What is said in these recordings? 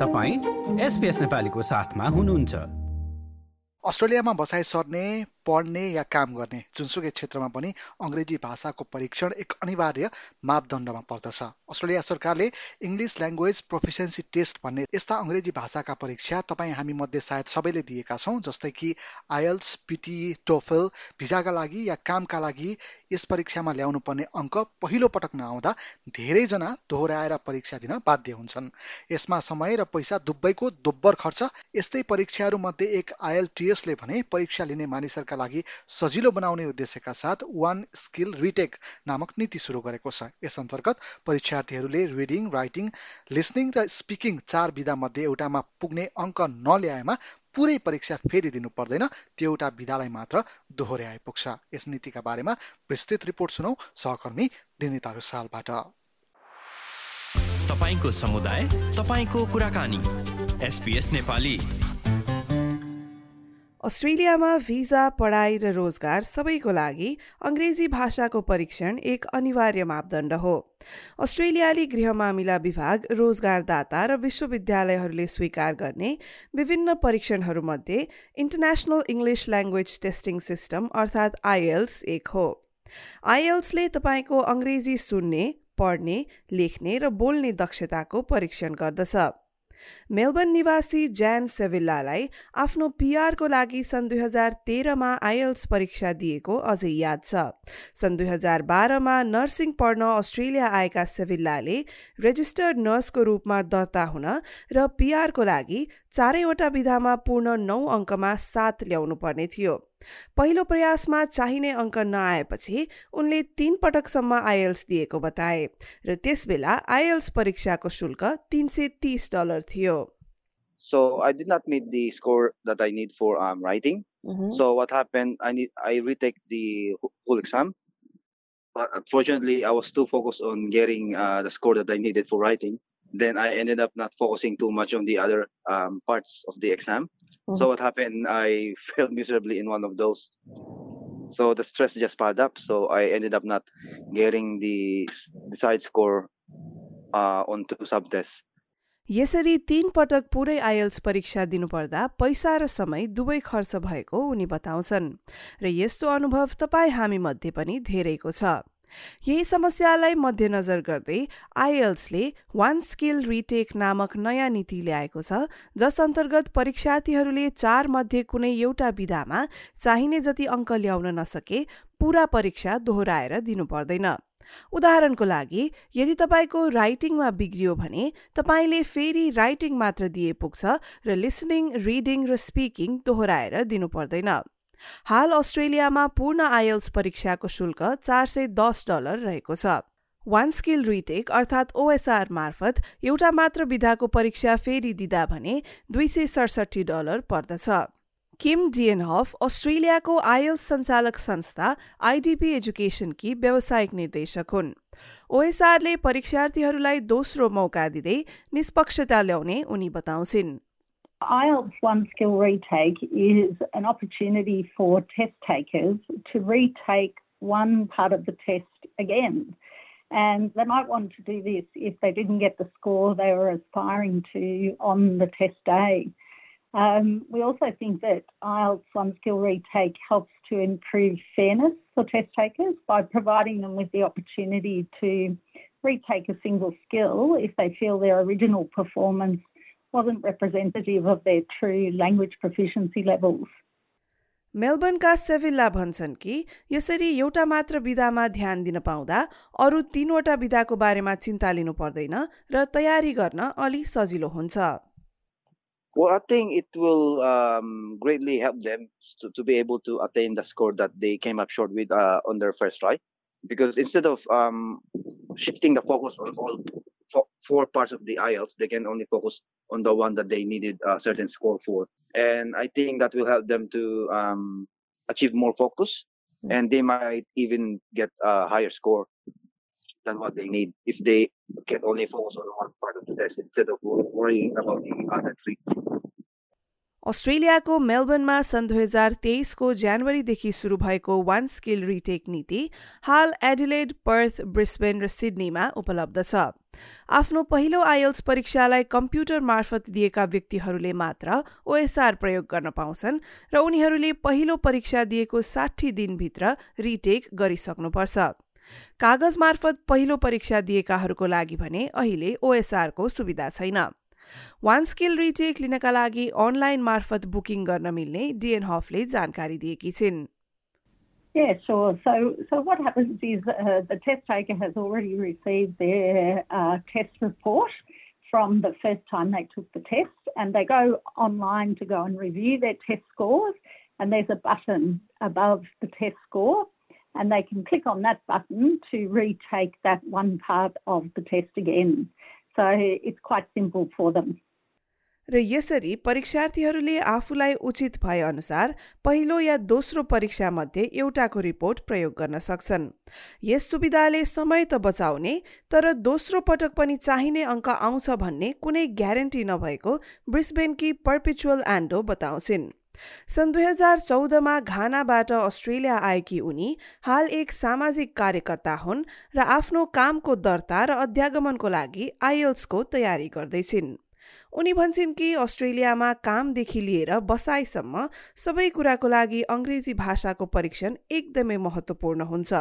तपाईँ एसपिएस नेपालीको साथमा हुनुहुन्छ। अस्ट्रेलियामा बसाइ सर्ने पढ्ने या काम गर्ने जुनसुकै क्षेत्रमा पनि अङ्ग्रेजी भाषाको परीक्षण एक अनिवार्य मापदण्डमा पर्दछ। अस्ट्रेलिया सरकारले इङ्ग्लिस ल्याङ्ग्वेज प्रोफिसियन्सी टेस्ट भन्ने यस्ता अङ्ग्रेजी भाषाका परीक्षा तपाईँ हामी मध्ये सायद सबैले दिएका छौँ जस्तै कि आयल्स पिटी टोफल भिजाका लागि या कामका लागि यस परीक्षामा ल्याउनु पर्ने अङ्क पहिलो पटक नआउँदा धेरैजना दोहोऱ्याएर परीक्षा दिन बाध्य हुन्छन्। यसमा समय र पैसा दुब्बैको दोब्बर खर्च यस्तै परीक्षाहरूमध्ये एक आइएलटिएसले भने परीक्षा लिने मानिसहरूका लागि सजिलो बनाउने उद्देश्यका साथ वान स्किल रिटेक नामक नीति सुरु गरेको छ। यस अन्तर्गत परीक्षार्थीहरूले रिडिङ राइटिङ लिसनिङ र स्पिकिङ चार विधा मध्ये एउटामा पुग्ने अङ्क नल्याएमा पुरै परीक्षा फेरि दिनु पर्दैन। त्यो एउटा विधालाई मात्र दोहोऱ्याए पुग्छ यस नीतिका बारेमा विस्तृत रिपोर्ट सुनौ सहकर्मी दिनिताहरू सालबाट। तपाईँको समुदाय तपाईँको कुराकानी। एसपिएस नेपाली। अस्ट्रेलियामा भिजा पढाइ र रोजगार सबैको लागि अङ्ग्रेजी भाषाको परीक्षण एक अनिवार्य मापदण्ड हो। अस्ट्रेलियाली गृह मामिला विभाग रोजगारदाता र विश्वविद्यालयहरूले स्वीकार गर्ने विभिन्न परीक्षणहरूमध्ये international English language testing system अर्थात् आइएल्स एक हो। आइएल्सले तपाईँको अङ्ग्रेजी सुन्ने पढ्ने लेख्ने र बोल्ने दक्षताको परीक्षण गर्दछ। मेलबर्न निवासी ज्यान सेभिल्लालाई आफ्नो पिआरको लागि सन् दुई हजार तेह्रमा आइएल्स परीक्षा दिएको अझै याद छ। सन् दुई हजार बाह्रमा नर्सिङ पढ्न अस्ट्रेलिया आएका सेभिल्लाले रेजिस्टर्ड नर्सको रूपमा दर्ता हुन र पिआरको लागि चारैवटा विधामा पूर्ण नौ अङ्कमा सात ल्याउनु पर्ने थियो। पहिलो प्रयासमा चाहिने अङ्क नआएपछि उनले तीन पटकसम्म आइएल्स दिएको बताए र त्यसबेला आइएल्स परीक्षाको शुल्क तिन सय तीस डलर थियो So I did not meet the score that I need for um, writing. Mm-hmm. So what happened? I need I retake the whole exam, but unfortunately I was too focused on getting uh, the score that I needed for writing. Then I ended up not focusing too much on the other um, parts of the exam. Mm-hmm. So what happened? I failed miserably in one of those. So the stress just piled up. So I ended up not getting the desired score uh, on two subtests. यसरी तीन पटक पुरै IELTS परीक्षा दिनुपर्दा पैसा र समय दुवै खर्च भएको उनी बताउँछन् र यस्तो अनुभव तपाईँ हामी मध्ये पनि धेरैको छ यही समस्यालाई मध्यनजर गर्दै आइएल्सले वान स्किल रिटेक नामक नयाँ नीति ल्याएको छ जस अन्तर्गत परीक्षार्थीहरूले चार मध्ये कुनै एउटा विधामा चाहिने जति अङ्क ल्याउन नसके पूरा परीक्षा दोहोऱ्याएर दिनु पर्दैन उदाहरणको लागि यदि तपाईँको राइटिङमा बिग्रियो भने तपाईँले फेरि राइटिङ मात्र दिए पुग्छ र लिसनिङ रिडिङ र स्पिकिङ दोहोऱ्याएर दिनु पर्दैन हाल अस्ट्रेलियामा पूर्ण आइएल्स परीक्षाको शुल्क चार सय दस डलर रहेको छ। वान स्किल रिटेक अर्थात् ओएसआर मार्फत एउटा मात्र विधाको परीक्षा फेरि दिँदा भने दुई सय सडसठी डलर पर्दछ। किम डिएनहफ अस्ट्रेलियाको आइएल्स सञ्चालक संस्था आइडिपी एजुकेसनकी व्यावसायिक निर्देशक हुन्। ओएसआरले परीक्षार्थीहरूलाई दोस्रो मौका दिँदै निष्पक्षता ल्याउने उनी बताउँछिन्। IELTS One Skill Retake is an opportunity for test takers to retake one part of the test again. And they might want to do this if they didn't get the score they were aspiring to on the test day. Um, we also think that IELTS One Skill Retake helps to improve fairness for test takers by providing them with the opportunity to retake a single skill if they feel their original performance wasn't representative of their true language proficiency levels. मेलबर्नका सेभिल्ला भन्छन् कि यसरी एउटा मात्र विधामा ध्यान दिन पाउँदा अरू तीनवटा विधाको बारेमा चिन्ता लिनु पर्दैन र तयारी गर्न अलि सजिलो हुन्छ Well, I think it will um, greatly help them to, to be able to attain the score that they came up short with uh, on their first try. Because instead of um, shifting the focus on all four parts of the IELTS, they can only focus on the one that they needed a certain score for. And I think that will help them to um, achieve more focus mm-hmm. and they might even get a higher score than what they need if they can only focus on one part of the test instead of worrying about the other three. अस्ट्रेलियाको मेलबर्नमा सन् दुई हजार तेइसको जनवरीदेखि सुरु भएको one skill retake नीति हाल Adelaide Perth Brisbane र सिडनीमा उपलब्ध छ। आफ्नो पहिलो आइएल्स परीक्षालाई कम्प्युटर मार्फत दिएका व्यक्तिहरूले मात्र ओएसआर प्रयोग गर्न पाउँछन् र उनीहरूले पहिलो परीक्षा दिएको साठी दिनभित्र रिटेक गरिसक्नुपर्छ। कागज मार्फत पहिलो परीक्षा दिएकाहरूको लागि भने अहिले ओएसआरको सुविधा छैन। वान स्किल रिटेक लिनका लागि अनलाइन मार्फत बुकिङ गर्न मिल्ने डिएन हफले जानकारी दिएकी छिन् Yeah, sure. So, so what happens is uh, the test taker has already received their uh, test report from the first time they took the test, and they go online to go and review their test scores. And there's a button above the test score, and they can click on that button to retake that one part of the test again. So it's quite. र यसरी परीक्षार्थीहरूले आफूलाई उचित भए अनुसार पहिलो या दोस्रो परीक्षामध्ये एउटाको report प्रयोग गर्न सक्छन् यस सुविधाले समय त बचाउने तर दोस्रो पटक पनि चाहिने अङ्क आउँछ भन्ने कुनै ग्यारेन्टी नभएको ब्रिस्बेनकी पर्पिचुअल एन्डो बताउँछिन् सन् दुई हजार चौधमा घानाबाट अस्ट्रेलिया आएकी उनी हाल एक सामाजिक कार्यकर्ता हुन् र आफ्नो कामको दर्ता र अध्यागमनको लागि आइएल्सको तयारी गर्दैछिन्। उनी भन्छन् कि अस्ट्रेलियामा कामदेखि लिएर बसाइसम्म सबै कुराको लागि अङ्ग्रेजी भाषाको परीक्षण एकदमै महत्त्वपूर्ण हुन्छ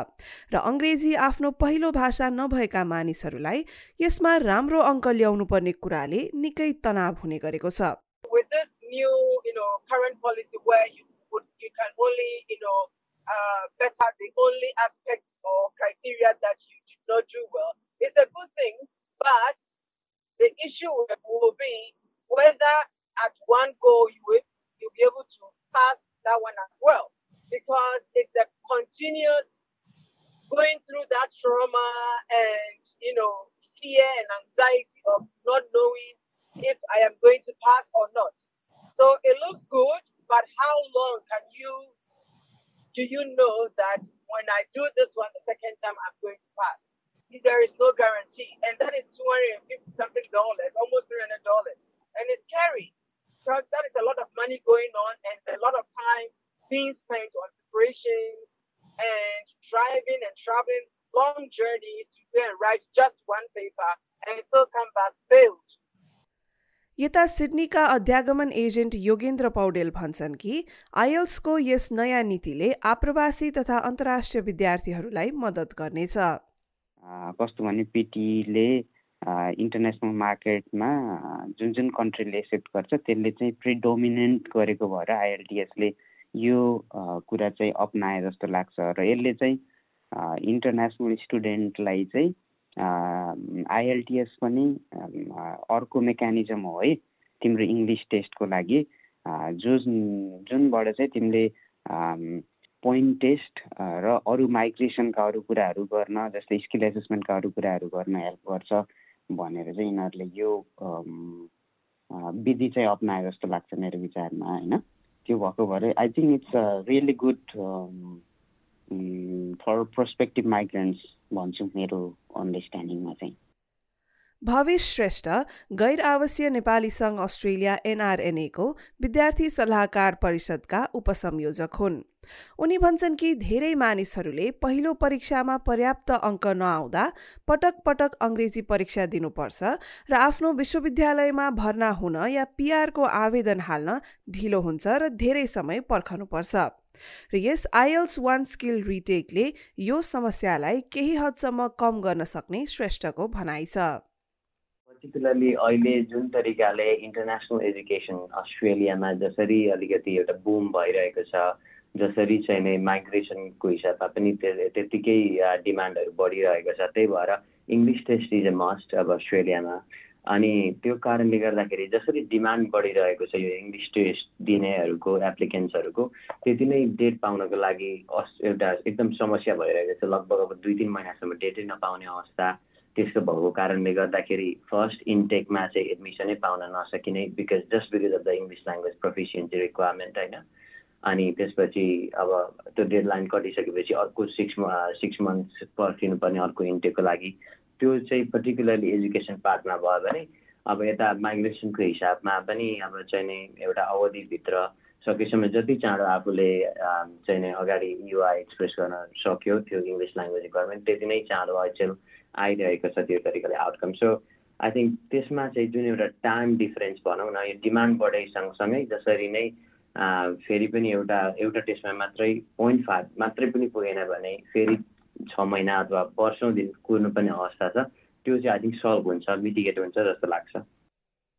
र अङ्ग्रेजी आफ्नो पहिलो भाषा नभएका मानिसहरूलाई यसमा राम्रो अङ्क ल्याउनु पर्ने कुराले निकै तनाव हुने गरेको छ। new, you know, current policy where you would, you can only, you know, uh, better the only aspect or criteria that you did not do well. It's a good thing, but the issue will be whether at one go you will you do you know that when I do this one the second time I'm going to pass? there is no guarantee. And that is 250 something dollars, almost $300. And it's scary because that is a lot of money going on and a lot of time being spent on preparation and driving and traveling long journeys to go and write just one paper and still come back failed. यता सिडनीका अध्यागमन agent Yogendra Paudel भन्छन् कि आइएल्सको यस नयाँ नीतिले आप्रवासी तथा अन्तर्राष्ट्रिय विद्यार्थीहरूलाई मद्दत गर्नेछ। कस्तो भने पिटीले इन्टरनेसनल मार्केटमा जुन जुन कन्ट्रीले एक्सेप्ट गर्छ त्यसले चाहिँ प्रिडोमिनेन्ट गरेको भएर आइएलटिएसले यो कुरा चाहिँ अप्नाए जस्तो लाग्छ। र यसले चाहिँ इन्टरनेसनल स्टुडेन्टलाई चाहिँ आइएलटिएस पनि अर्को मेकानिजम हो है तिम्रो इङ्ग्लिस टेस्टको लागि। जो जुनबाट चाहिँ तिमीले पोइन्ट टेस्ट र अरू माइग्रेसनका अरू कुराहरू गर्न जस्तै स्किल एसेसमेन्टका अरू कुराहरू गर्न हेल्प गर्छ भनेर चाहिँ यिनीहरूले यो विधि चाहिँ अप्नाए जस्तो लाग्छ मेरो विचारमा होइन? त्यो भएको भएर I think it's really good for prospective migrants भन्छु मेरो अन्डरस्ट्यान्डिङमा चाहिँ। भवेश श्रेष्ठ गैर आवासीय नेपाली सङ्घ अस्ट्रेलिया एनआरएनएको विद्यार्थी सल्लाहकार परिषदका उपसंयोजक हुन्। उनी भन्छन् कि धेरै मानिसहरूले पहिलो परीक्षामा पर्याप्त अङ्क नआउँदा पटक पटक अङ्ग्रेजी परीक्षा दिनुपर्छ र आफ्नो विश्वविद्यालयमा भर्ना हुन या पिआरको आवेदन हाल्न ढिलो हुन्छ र धेरै समय पर्खनुपर्छ। र यस आइएल्स वान स्किल रिटेकले यो समस्यालाई केही हदसम्म कम गर्न सक्ने श्रेष्ठको भनाइ छ। पर्टिकुलरली अहिले जुन तरिकाले इन्टरनेसनल एजुकेसन अस्ट्रेलियामा जसरी अलिकति एउटा बुम भइरहेको छ जसरी चाहिँ नै माइग्रेसनको हिसाबमा पनि त्यत्तिकै डिमान्डहरू बढिरहेको छ त्यही भएर English test is a must अब अस्ट्रेलियामा। अनि त्यो कारणले गर्दाखेरि जसरी डिमान्ड बढिरहेको छ यो इङ्ग्लिस टेस्ट दिनेहरूको एप्लिकेन्ट्सहरूको त्यति नै डेट पाउनको लागि एउटा एकदम समस्या भइरहेको छ। लगभग अब दुई तिन महिनासम्म डेटै नपाउने अवस्था त्यस्तो भएको कारणले गर्दाखेरि फर्स्ट इन्टेकमा चाहिँ एडमिसनै पाउन नसकिने because just because of the English language proficiency requirement होइन? अनि त्यसपछि अब त्यो डेड लाइन कटिसकेपछि अर्को सिक्स सिक्स मन्थ्स पर्खिनुपर्ने अर्को इन्टेकको लागि त्यो चाहिँ पर्टिकुलरली एजुकेसन पार्टमा भयो भने अब यता माइग्रेसनको हिसाबमा पनि अब चाहिँ नै एउटा अवधिभित्र सकेसम्म जति चाँडो आफूले चाहिँ नै अगाडि युवा एक्सप्रेस गर्न सक्यो त्यो इङ्ग्लिस ल्याङ्ग्वेज रिक्वायरमेन्ट त्यति नै चाँडो अचेल आइरहेको छ त्यो तरिकाले आउटकम सो आई थिङ्क त्यसमा चाहिँ जुन एउटा टाइम डिफरेन्स भनौँ न यो डिमान्ड बढे सँगसँगै जसरी नै फेरि पनि एउटा एउटा टेस्टमा मात्रै पोइन्ट फाइभ मात्रै पनि पुगेन भने फेरि छ महिना अथवा वर्षौँ दिन कुर्नु पनि अवस्था छ त्यो चाहिँ आई थिङ्क सल्भ हुन्छ मिटिगेट हुन्छ जस्तो लाग्छ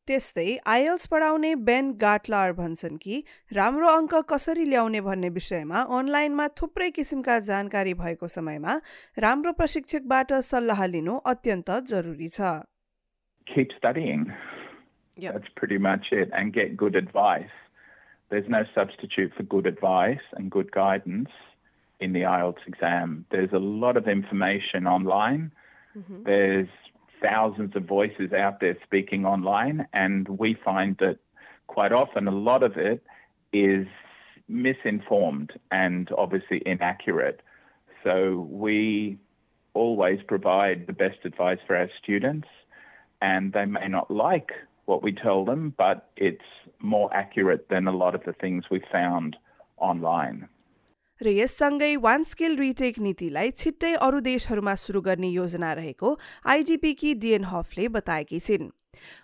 त्यस्तै आइएल्स पढाउने बेन गाटलार भन्छन् कि राम्रो अङ्क कसरी ल्याउने भन्ने विषयमा अनलाइनमा थुप्रै किसिमका जानकारी भएको समयमा राम्रो प्रशिक्षकबाट सल्लाह लिनु अत्यन्त जरुरी छ Keep studying. Yep. That's pretty much it. And get good advice. There's no substitute for good advice and good guidance in the IELTS exam. There's a lot of information online. Mm-hmm. There's thousands of voices out there speaking online, and we find that quite often a lot of it is misinformed and obviously inaccurate. So we always provide the best advice for our students, and they may not like what we tell them, but it's more accurate than a lot of the things we found online. र यससँगै one skill retake नीतिलाई छिट्टै अरू देशहरूमा सुरु गर्ने योजना रहेको आइजिपीकी डिएन हफले बताएकी छिन्।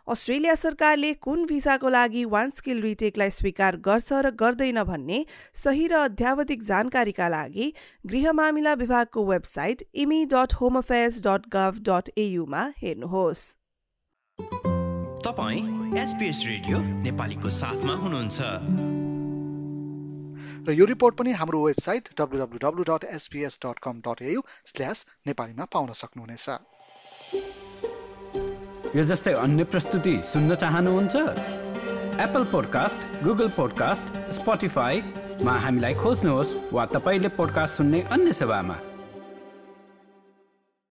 अस्ट्रेलिया सरकारले कुन भिसाको लागि वान स्किल रिटेकलाई स्वीकार गर्छ र गर्दैन भन्ने सही र अध्यावधिक जानकारीका लागि गृह मामिला विभागको website immi dot home affairs dot gov dot एयुमा हेर्नुहोस्। तपाईँ एसपिएस रेडियो नेपालीको साथमा हुनुहुन्छ। र यो रिपोर्ट पनि हाम्रो website W dot SBS dot com dot AU slash नेपालीमा पाउन सक्नुहुनेछ। यो जस्तै अन्य प्रस्तुति सुन्न चाहनुहुन्छ? एप्पल पोडकास्ट गुगल पोडकास्ट स्पोटिफाईमा हामीलाई खोज्नुहोस् वा तपाईँले पोडकास्ट सुन्ने अन्य सेवामा।